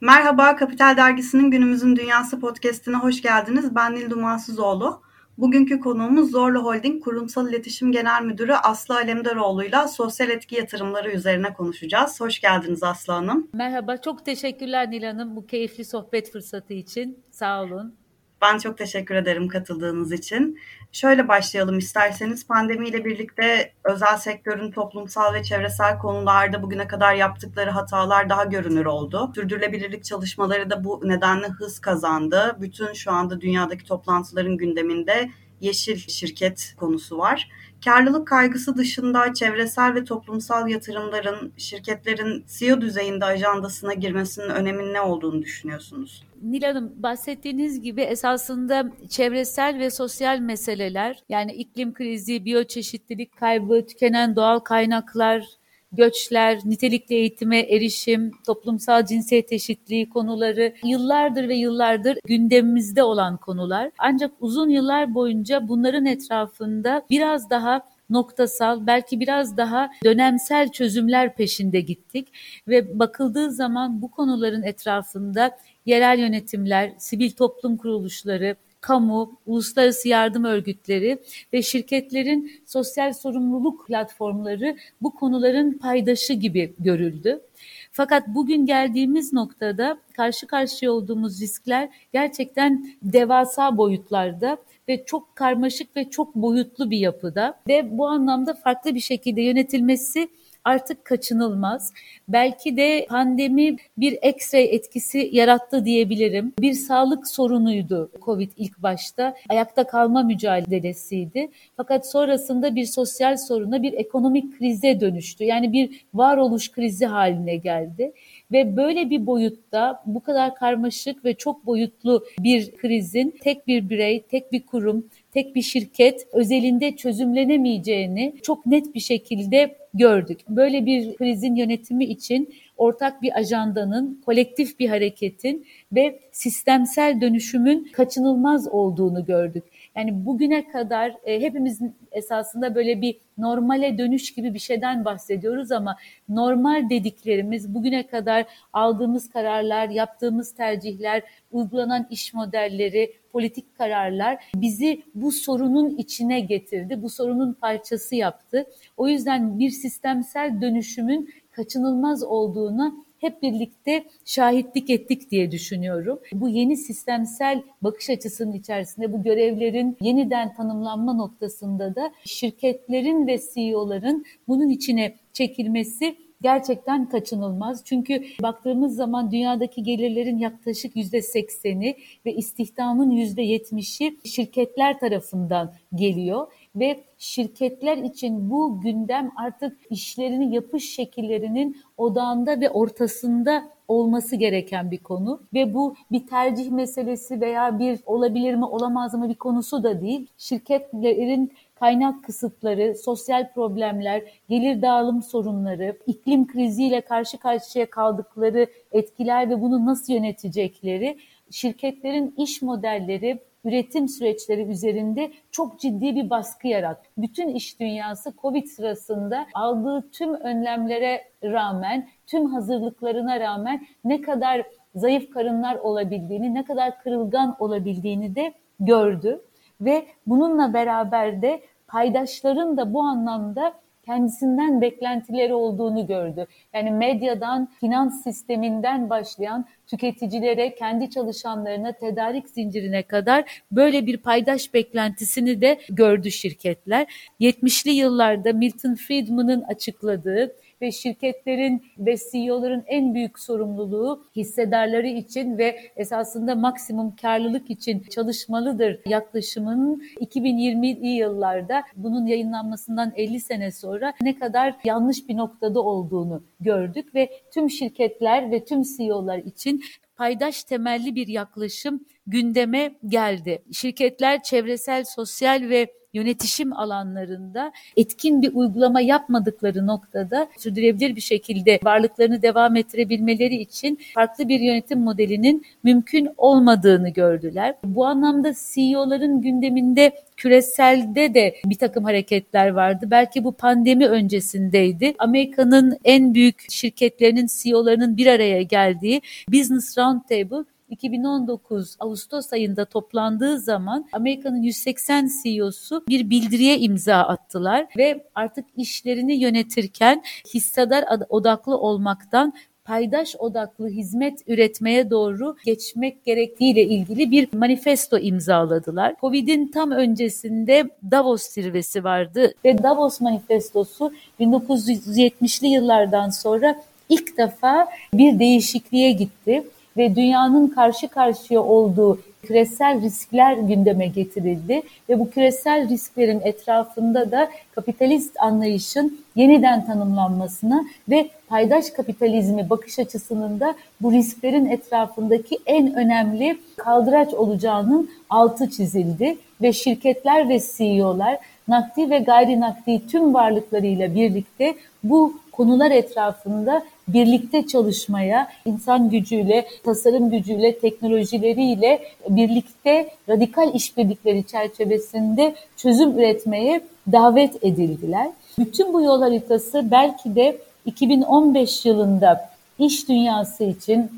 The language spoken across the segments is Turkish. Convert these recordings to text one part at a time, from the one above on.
Merhaba, Kapital Dergisi'nin Günümüzün Dünyası podcastine hoş geldiniz. Ben Nil Dumansızoğlu. Bugünkü konuğumuz Zorlu Holding Kurumsal İletişim Genel Müdürü Aslı Alemdaroğlu ile sosyal etki yatırımları üzerine konuşacağız. Hoş geldiniz Aslı Hanım. Merhaba, çok teşekkürler Nil Hanım bu keyifli sohbet fırsatı için. Sağ olun. Ben çok teşekkür ederim katıldığınız için. Şöyle başlayalım isterseniz. Pandemiyle birlikte özel sektörün toplumsal ve çevresel konularda bugüne kadar yaptıkları hatalar daha görünür oldu. Sürdürülebilirlik çalışmaları da bu nedenle hız kazandı. Bütün şu anda dünyadaki toplantıların gündeminde yeşil şirket konusu var. Karlılık kaygısı dışında çevresel ve toplumsal yatırımların şirketlerin CEO düzeyinde ajandasına girmesinin öneminin ne olduğunu düşünüyorsunuz? Nil Hanım bahsettiğiniz gibi esasında çevresel ve sosyal meseleler yani iklim krizi, biyoçeşitlilik kaybı, tükenen doğal kaynaklar, göçler, nitelikli eğitime erişim, toplumsal cinsiyet eşitliği konuları yıllardır ve yıllardır gündemimizde olan konular. Ancak uzun yıllar boyunca bunların etrafında biraz daha noktasal, belki biraz daha dönemsel çözümler peşinde gittik ve bakıldığı zaman bu konuların etrafında yerel yönetimler, sivil toplum kuruluşları, kamu, uluslararası yardım örgütleri ve şirketlerin sosyal sorumluluk platformları bu konuların paydaşı gibi görüldü. Fakat bugün geldiğimiz noktada karşı karşıya olduğumuz riskler gerçekten devasa boyutlarda ve çok karmaşık ve çok boyutlu bir yapıda ve bu anlamda farklı bir şekilde yönetilmesi artık kaçınılmaz. Belki de pandemi bir ekstra etkisi yarattı diyebilirim. Bir sağlık sorunuydu Covid ilk başta. Ayakta kalma mücadelesiydi. Fakat sonrasında bir sosyal soruna, bir ekonomik krize dönüştü. Yani bir varoluş krizi haline geldi. Ve böyle bir boyutta bu kadar karmaşık ve çok boyutlu bir krizin tek bir birey, tek bir kurum, tek bir şirket özelinde çözümlenemeyeceğini çok net bir şekilde gördük. Böyle bir krizin yönetimi için ortak bir ajandanın, kolektif bir hareketin ve sistemsel dönüşümün kaçınılmaz olduğunu gördük. Yani bugüne kadar e, hepimizin esasında böyle bir normale dönüş gibi bir şeyden bahsediyoruz ama normal dediklerimiz bugüne kadar aldığımız kararlar, yaptığımız tercihler, uygulanan iş modelleri, politik kararlar bizi bu sorunun içine getirdi. Bu sorunun parçası yaptı. O yüzden bir sistemsel dönüşümün kaçınılmaz olduğunu hep birlikte şahitlik ettik diye düşünüyorum. Bu yeni sistemsel bakış açısının içerisinde bu görevlerin yeniden tanımlanma noktasında da şirketlerin ve CEO'ların bunun içine çekilmesi gerçekten kaçınılmaz. Çünkü baktığımız zaman dünyadaki gelirlerin yaklaşık yüzde sekseni ve istihdamın yüzde yetmişi şirketler tarafından geliyor ve şirketler için bu gündem artık işlerini yapış şekillerinin odağında ve ortasında olması gereken bir konu ve bu bir tercih meselesi veya bir olabilir mi olamaz mı bir konusu da değil. Şirketlerin kaynak kısıtları, sosyal problemler, gelir dağılım sorunları, iklim kriziyle karşı karşıya kaldıkları etkiler ve bunu nasıl yönetecekleri, şirketlerin iş modelleri, üretim süreçleri üzerinde çok ciddi bir baskı yarattı. Bütün iş dünyası Covid sırasında aldığı tüm önlemlere rağmen, tüm hazırlıklarına rağmen ne kadar zayıf karınlar olabildiğini, ne kadar kırılgan olabildiğini de gördü ve bununla beraber de paydaşların da bu anlamda kendisinden beklentileri olduğunu gördü. Yani medyadan, finans sisteminden başlayan tüketicilere, kendi çalışanlarına, tedarik zincirine kadar böyle bir paydaş beklentisini de gördü şirketler. 70'li yıllarda Milton Friedman'ın açıkladığı ve şirketlerin ve CEO'ların en büyük sorumluluğu hissedarları için ve esasında maksimum karlılık için çalışmalıdır yaklaşımının 2020'li yıllarda bunun yayınlanmasından 50 sene sonra ne kadar yanlış bir noktada olduğunu gördük ve tüm şirketler ve tüm CEO'lar için paydaş temelli bir yaklaşım gündeme geldi. Şirketler çevresel, sosyal ve yönetişim alanlarında etkin bir uygulama yapmadıkları noktada sürdürülebilir bir şekilde varlıklarını devam ettirebilmeleri için farklı bir yönetim modelinin mümkün olmadığını gördüler. Bu anlamda CEO'ların gündeminde küreselde de bir takım hareketler vardı. Belki bu pandemi öncesindeydi. Amerika'nın en büyük şirketlerinin CEO'larının bir araya geldiği Business Roundtable 2019 Ağustos ayında toplandığı zaman Amerika'nın 180 CEO'su bir bildiriye imza attılar ve artık işlerini yönetirken hissedar odaklı olmaktan paydaş odaklı hizmet üretmeye doğru geçmek gerektiğiyle ilgili bir manifesto imzaladılar. Covid'in tam öncesinde Davos zirvesi vardı ve Davos manifestosu 1970'li yıllardan sonra ilk defa bir değişikliğe gitti ve dünyanın karşı karşıya olduğu küresel riskler gündeme getirildi. Ve bu küresel risklerin etrafında da kapitalist anlayışın yeniden tanımlanmasına ve paydaş kapitalizmi bakış açısının da bu risklerin etrafındaki en önemli kaldıraç olacağının altı çizildi. Ve şirketler ve CEO'lar nakdi ve gayri nakdi tüm varlıklarıyla birlikte bu konular etrafında birlikte çalışmaya, insan gücüyle, tasarım gücüyle, teknolojileriyle birlikte radikal işbirlikleri çerçevesinde çözüm üretmeye davet edildiler. Bütün bu yol haritası belki de 2015 yılında iş dünyası için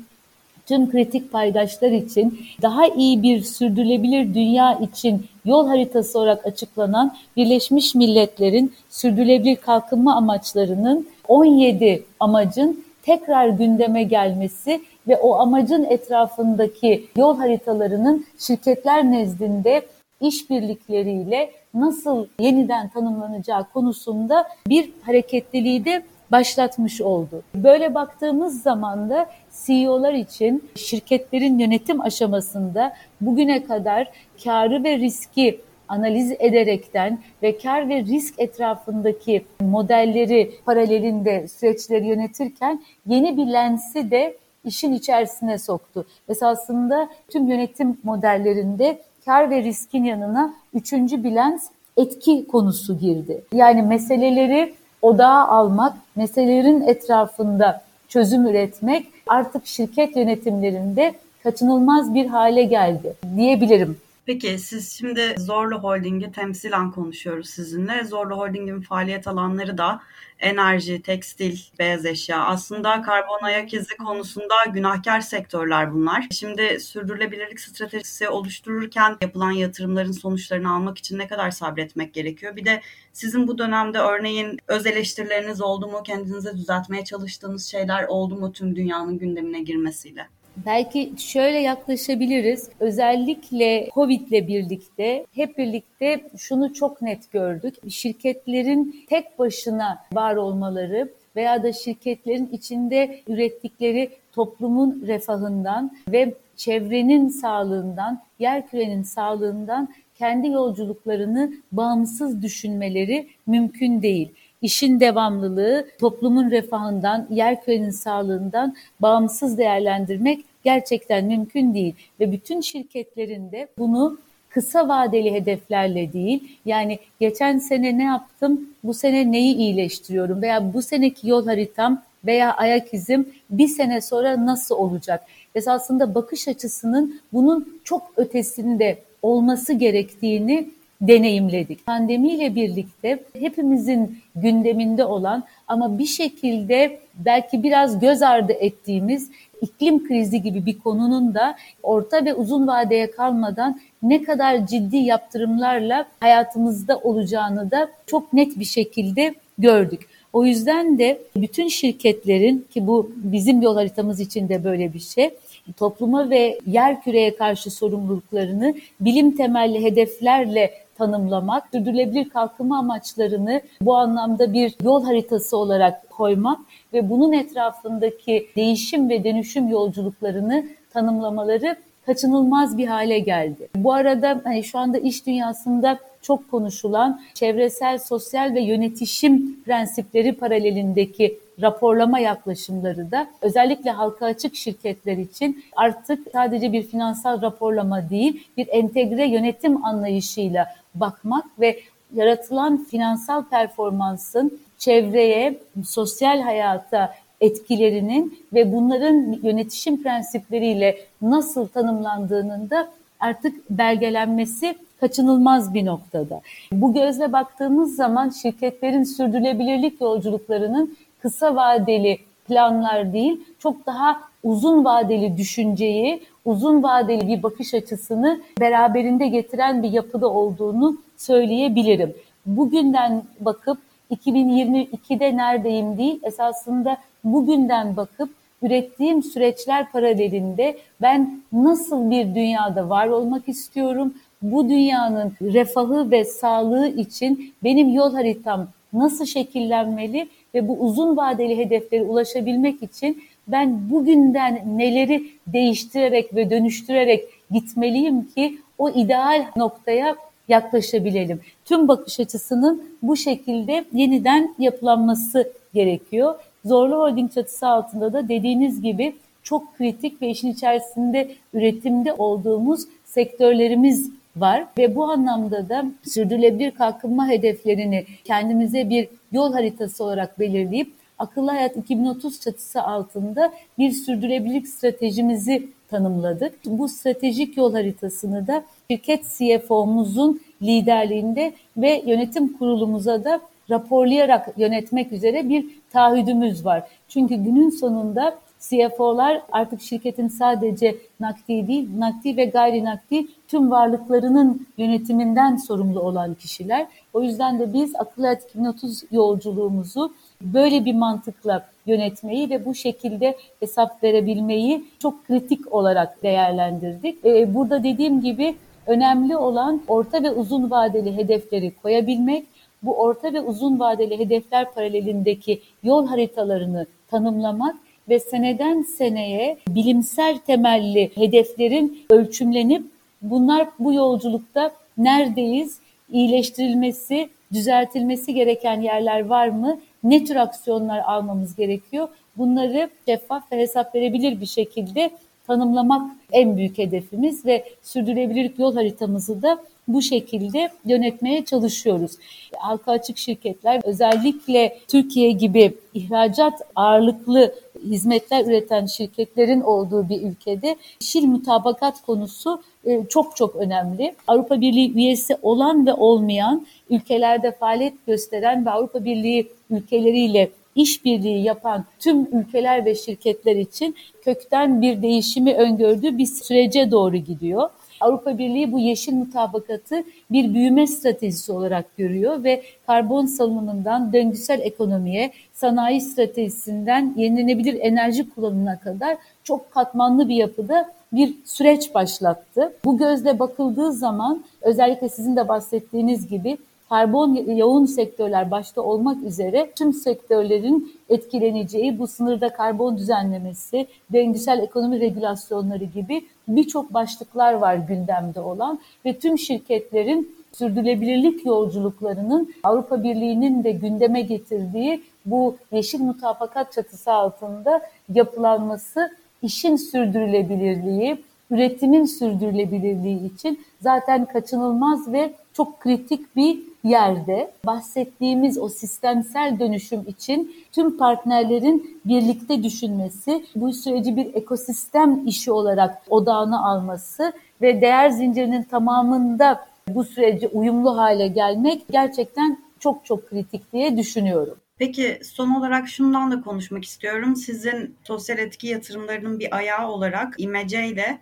tüm kritik paydaşlar için daha iyi bir sürdürülebilir dünya için yol haritası olarak açıklanan Birleşmiş Milletler'in sürdürülebilir kalkınma amaçlarının 17 amacın tekrar gündeme gelmesi ve o amacın etrafındaki yol haritalarının şirketler nezdinde işbirlikleriyle nasıl yeniden tanımlanacağı konusunda bir hareketliliği de başlatmış oldu. Böyle baktığımız zaman da CEO'lar için şirketlerin yönetim aşamasında bugüne kadar karı ve riski analiz ederekten ve kar ve risk etrafındaki modelleri paralelinde süreçleri yönetirken yeni bir lensi de işin içerisine soktu. Esasında tüm yönetim modellerinde kar ve riskin yanına üçüncü bir lens etki konusu girdi. Yani meseleleri odağa almak, meselelerin etrafında çözüm üretmek artık şirket yönetimlerinde kaçınılmaz bir hale geldi diyebilirim. Peki siz şimdi Zorlu Holding'i temsilen konuşuyoruz sizinle. Zorlu Holding'in faaliyet alanları da enerji, tekstil, beyaz eşya. Aslında karbon ayak izi konusunda günahkar sektörler bunlar. Şimdi sürdürülebilirlik stratejisi oluştururken yapılan yatırımların sonuçlarını almak için ne kadar sabretmek gerekiyor? Bir de sizin bu dönemde örneğin öz eleştirileriniz oldu mu? Kendinize düzeltmeye çalıştığınız şeyler oldu mu tüm dünyanın gündemine girmesiyle? Belki şöyle yaklaşabiliriz. Özellikle Covid ile birlikte hep birlikte şunu çok net gördük. Şirketlerin tek başına var olmaları veya da şirketlerin içinde ürettikleri toplumun refahından ve çevrenin sağlığından, yer kürenin sağlığından kendi yolculuklarını bağımsız düşünmeleri mümkün değil işin devamlılığı toplumun refahından, yer kürenin sağlığından bağımsız değerlendirmek gerçekten mümkün değil ve bütün şirketlerin de bunu kısa vadeli hedeflerle değil yani geçen sene ne yaptım bu sene neyi iyileştiriyorum veya bu seneki yol haritam veya ayak izim bir sene sonra nasıl olacak? Esasında bakış açısının bunun çok ötesinde olması gerektiğini deneyimledik. Pandemiyle birlikte hepimizin gündeminde olan ama bir şekilde belki biraz göz ardı ettiğimiz iklim krizi gibi bir konunun da orta ve uzun vadeye kalmadan ne kadar ciddi yaptırımlarla hayatımızda olacağını da çok net bir şekilde gördük. O yüzden de bütün şirketlerin ki bu bizim yol haritamız için de böyle bir şey topluma ve yer küreye karşı sorumluluklarını bilim temelli hedeflerle tanımlamak, sürdürülebilir kalkınma amaçlarını bu anlamda bir yol haritası olarak koymak ve bunun etrafındaki değişim ve dönüşüm yolculuklarını tanımlamaları kaçınılmaz bir hale geldi. Bu arada hani şu anda iş dünyasında çok konuşulan çevresel, sosyal ve yönetişim prensipleri paralelindeki raporlama yaklaşımları da özellikle halka açık şirketler için artık sadece bir finansal raporlama değil, bir entegre yönetim anlayışıyla bakmak ve yaratılan finansal performansın çevreye, sosyal hayata etkilerinin ve bunların yönetişim prensipleriyle nasıl tanımlandığının da artık belgelenmesi kaçınılmaz bir noktada. Bu gözle baktığımız zaman şirketlerin sürdürülebilirlik yolculuklarının kısa vadeli planlar değil, çok daha uzun vadeli düşünceyi, uzun vadeli bir bakış açısını beraberinde getiren bir yapıda olduğunu söyleyebilirim. Bugünden bakıp 2022'de neredeyim değil, esasında bugünden bakıp ürettiğim süreçler paralelinde ben nasıl bir dünyada var olmak istiyorum? Bu dünyanın refahı ve sağlığı için benim yol haritam nasıl şekillenmeli ve bu uzun vadeli hedeflere ulaşabilmek için ben bugünden neleri değiştirerek ve dönüştürerek gitmeliyim ki o ideal noktaya yaklaşabilelim. Tüm bakış açısının bu şekilde yeniden yapılanması gerekiyor. Zorlu Holding çatısı altında da dediğiniz gibi çok kritik ve işin içerisinde üretimde olduğumuz sektörlerimiz var ve bu anlamda da sürdürülebilir kalkınma hedeflerini kendimize bir yol haritası olarak belirleyip Akıllı Hayat 2030 çatısı altında bir sürdürülebilirlik stratejimizi tanımladık. Bu stratejik yol haritasını da şirket CFO'muzun liderliğinde ve yönetim kurulumuza da raporlayarak yönetmek üzere bir taahhüdümüz var. Çünkü günün sonunda CFO'lar artık şirketin sadece nakdi değil, nakdi ve gayri nakdi tüm varlıklarının yönetiminden sorumlu olan kişiler. O yüzden de biz Akıl Hayat 2030 yolculuğumuzu böyle bir mantıkla yönetmeyi ve bu şekilde hesap verebilmeyi çok kritik olarak değerlendirdik. Ee, burada dediğim gibi önemli olan orta ve uzun vadeli hedefleri koyabilmek, bu orta ve uzun vadeli hedefler paralelindeki yol haritalarını tanımlamak ve seneden seneye bilimsel temelli hedeflerin ölçümlenip bunlar bu yolculukta neredeyiz, iyileştirilmesi, düzeltilmesi gereken yerler var mı, ne tür aksiyonlar almamız gerekiyor bunları şeffaf ve hesap verebilir bir şekilde tanımlamak en büyük hedefimiz ve sürdürülebilirlik yol haritamızı da bu şekilde yönetmeye çalışıyoruz. Halka açık şirketler özellikle Türkiye gibi ihracat ağırlıklı hizmetler üreten şirketlerin olduğu bir ülkede şil mutabakat konusu e, çok çok önemli. Avrupa Birliği üyesi olan ve olmayan ülkelerde faaliyet gösteren ve Avrupa Birliği ülkeleriyle işbirliği yapan tüm ülkeler ve şirketler için kökten bir değişimi öngördüğü bir sürece doğru gidiyor. Avrupa Birliği bu yeşil mutabakatı bir büyüme stratejisi olarak görüyor ve karbon salınımından döngüsel ekonomiye, sanayi stratejisinden yenilenebilir enerji kullanımına kadar çok katmanlı bir yapıda bir süreç başlattı. Bu gözle bakıldığı zaman özellikle sizin de bahsettiğiniz gibi karbon yoğun sektörler başta olmak üzere tüm sektörlerin etkileneceği bu sınırda karbon düzenlemesi, döngüsel ekonomi regülasyonları gibi birçok başlıklar var gündemde olan ve tüm şirketlerin sürdürülebilirlik yolculuklarının Avrupa Birliği'nin de gündeme getirdiği bu yeşil mutabakat çatısı altında yapılanması işin sürdürülebilirliği, üretimin sürdürülebilirliği için zaten kaçınılmaz ve çok kritik bir yerde bahsettiğimiz o sistemsel dönüşüm için tüm partnerlerin birlikte düşünmesi, bu süreci bir ekosistem işi olarak odağına alması ve değer zincirinin tamamında bu sürece uyumlu hale gelmek gerçekten çok çok kritik diye düşünüyorum. Peki son olarak şundan da konuşmak istiyorum. Sizin sosyal etki yatırımlarının bir ayağı olarak İMC ile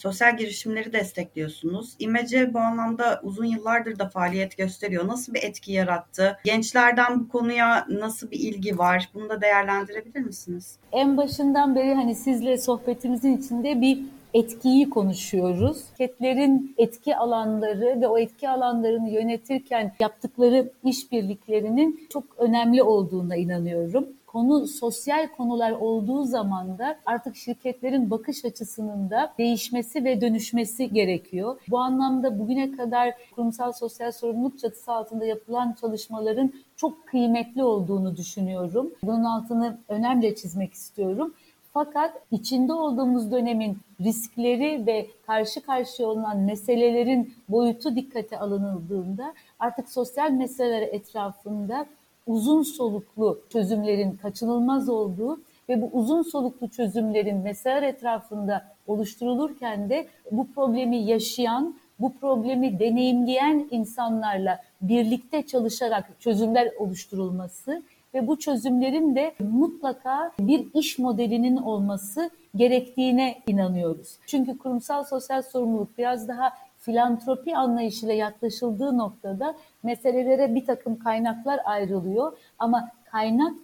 sosyal girişimleri destekliyorsunuz. İmece bu anlamda uzun yıllardır da faaliyet gösteriyor. Nasıl bir etki yarattı? Gençlerden bu konuya nasıl bir ilgi var? Bunu da değerlendirebilir misiniz? En başından beri hani sizle sohbetimizin içinde bir etkiyi konuşuyoruz. Şirketlerin etki alanları ve o etki alanlarını yönetirken yaptıkları işbirliklerinin çok önemli olduğuna inanıyorum. Konu sosyal konular olduğu zaman da artık şirketlerin bakış açısının da değişmesi ve dönüşmesi gerekiyor. Bu anlamda bugüne kadar kurumsal sosyal sorumluluk çatısı altında yapılan çalışmaların çok kıymetli olduğunu düşünüyorum. Bunun altını önemli çizmek istiyorum. Fakat içinde olduğumuz dönemin riskleri ve karşı karşıya olan meselelerin boyutu dikkate alınıldığında artık sosyal meseleler etrafında uzun soluklu çözümlerin kaçınılmaz olduğu ve bu uzun soluklu çözümlerin meseleler etrafında oluşturulurken de bu problemi yaşayan, bu problemi deneyimleyen insanlarla birlikte çalışarak çözümler oluşturulması ve bu çözümlerin de mutlaka bir iş modelinin olması gerektiğine inanıyoruz. Çünkü kurumsal sosyal sorumluluk biraz daha filantropi anlayışıyla yaklaşıldığı noktada meselelere bir takım kaynaklar ayrılıyor ama kaynak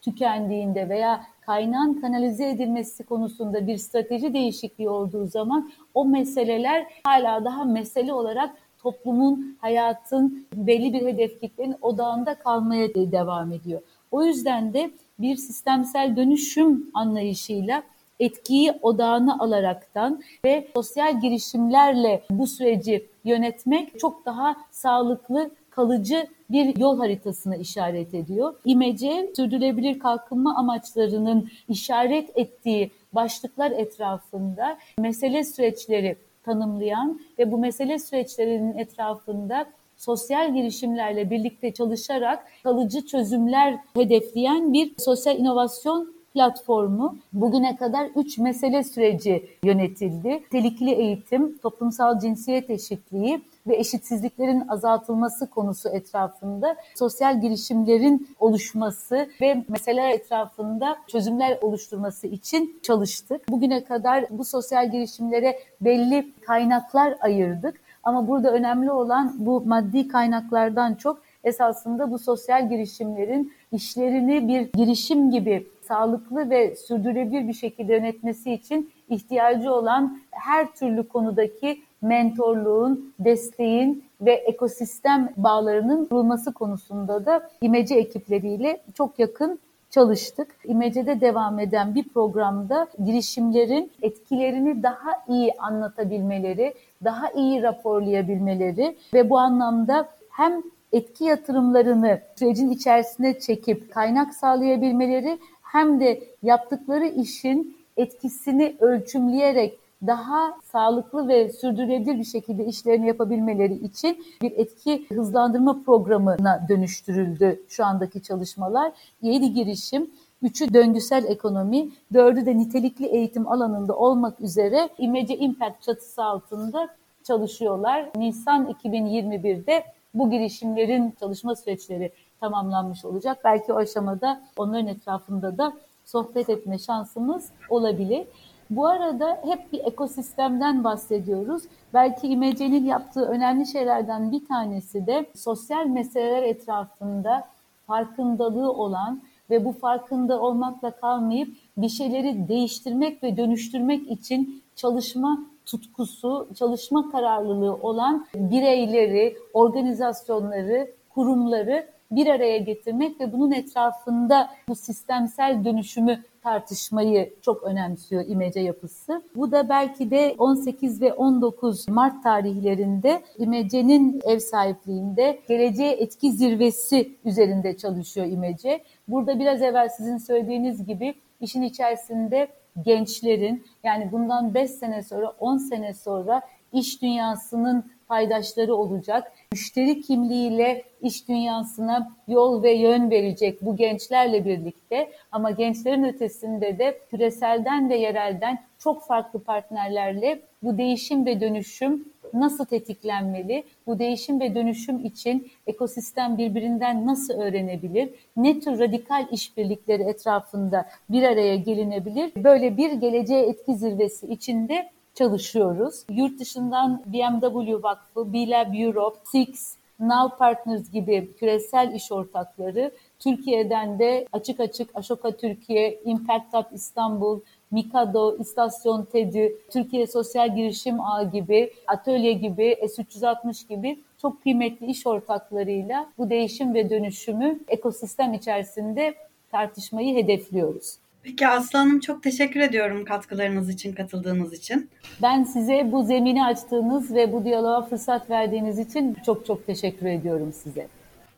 tükendiğinde veya kaynağın kanalize edilmesi konusunda bir strateji değişikliği olduğu zaman o meseleler hala daha mesele olarak toplumun, hayatın belli bir hedefliklerin odağında kalmaya devam ediyor. O yüzden de bir sistemsel dönüşüm anlayışıyla etkiyi odağına alaraktan ve sosyal girişimlerle bu süreci yönetmek çok daha sağlıklı kalıcı bir yol haritasına işaret ediyor. İmece sürdürülebilir kalkınma amaçlarının işaret ettiği başlıklar etrafında mesele süreçleri tanımlayan ve bu mesele süreçlerinin etrafında sosyal girişimlerle birlikte çalışarak kalıcı çözümler hedefleyen bir sosyal inovasyon platformu bugüne kadar üç mesele süreci yönetildi. Telikli eğitim, toplumsal cinsiyet eşitliği ve eşitsizliklerin azaltılması konusu etrafında sosyal girişimlerin oluşması ve meseleler etrafında çözümler oluşturması için çalıştık. Bugüne kadar bu sosyal girişimlere belli kaynaklar ayırdık. Ama burada önemli olan bu maddi kaynaklardan çok esasında bu sosyal girişimlerin işlerini bir girişim gibi sağlıklı ve sürdürülebilir bir şekilde yönetmesi için ihtiyacı olan her türlü konudaki mentorluğun, desteğin ve ekosistem bağlarının kurulması konusunda da imece ekipleriyle çok yakın çalıştık. İmece'de devam eden bir programda girişimlerin etkilerini daha iyi anlatabilmeleri, daha iyi raporlayabilmeleri ve bu anlamda hem etki yatırımlarını sürecin içerisine çekip kaynak sağlayabilmeleri hem de yaptıkları işin etkisini ölçümleyerek daha sağlıklı ve sürdürülebilir bir şekilde işlerini yapabilmeleri için bir etki hızlandırma programına dönüştürüldü şu andaki çalışmalar. Yedi girişim Üçü döngüsel ekonomi, dördü de nitelikli eğitim alanında olmak üzere İmece Impact çatısı altında çalışıyorlar. Nisan 2021'de bu girişimlerin çalışma süreçleri tamamlanmış olacak. Belki o aşamada onların etrafında da sohbet etme şansımız olabilir. Bu arada hep bir ekosistemden bahsediyoruz. Belki İmece'nin yaptığı önemli şeylerden bir tanesi de sosyal meseleler etrafında farkındalığı olan ve bu farkında olmakla kalmayıp bir şeyleri değiştirmek ve dönüştürmek için çalışma tutkusu, çalışma kararlılığı olan bireyleri, organizasyonları, kurumları bir araya getirmek ve bunun etrafında bu sistemsel dönüşümü tartışmayı çok önemsiyor İmece yapısı. Bu da belki de 18 ve 19 Mart tarihlerinde İmece'nin ev sahipliğinde geleceğe etki zirvesi üzerinde çalışıyor İmece. Burada biraz evvel sizin söylediğiniz gibi işin içerisinde gençlerin yani bundan 5 sene sonra 10 sene sonra iş dünyasının paydaşları olacak. Müşteri kimliğiyle iş dünyasına yol ve yön verecek bu gençlerle birlikte ama gençlerin ötesinde de küreselden ve yerelden çok farklı partnerlerle bu değişim ve dönüşüm nasıl tetiklenmeli? Bu değişim ve dönüşüm için ekosistem birbirinden nasıl öğrenebilir? Ne tür radikal işbirlikleri etrafında bir araya gelinebilir? Böyle bir geleceğe etki zirvesi içinde çalışıyoruz. Yurt dışından BMW Vakfı, B-Lab Europe, Six, Now Partners gibi küresel iş ortakları, Türkiye'den de açık açık Aşoka Türkiye, Impact Hub İstanbul, Mikado, İstasyon TEDÜ, Türkiye Sosyal Girişim Ağı gibi, Atölye gibi, S360 gibi çok kıymetli iş ortaklarıyla bu değişim ve dönüşümü ekosistem içerisinde tartışmayı hedefliyoruz. Peki Aslı Hanım çok teşekkür ediyorum katkılarınız için, katıldığınız için. Ben size bu zemini açtığınız ve bu diyaloğa fırsat verdiğiniz için çok çok teşekkür ediyorum size.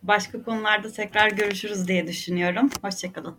Başka konularda tekrar görüşürüz diye düşünüyorum. Hoşçakalın.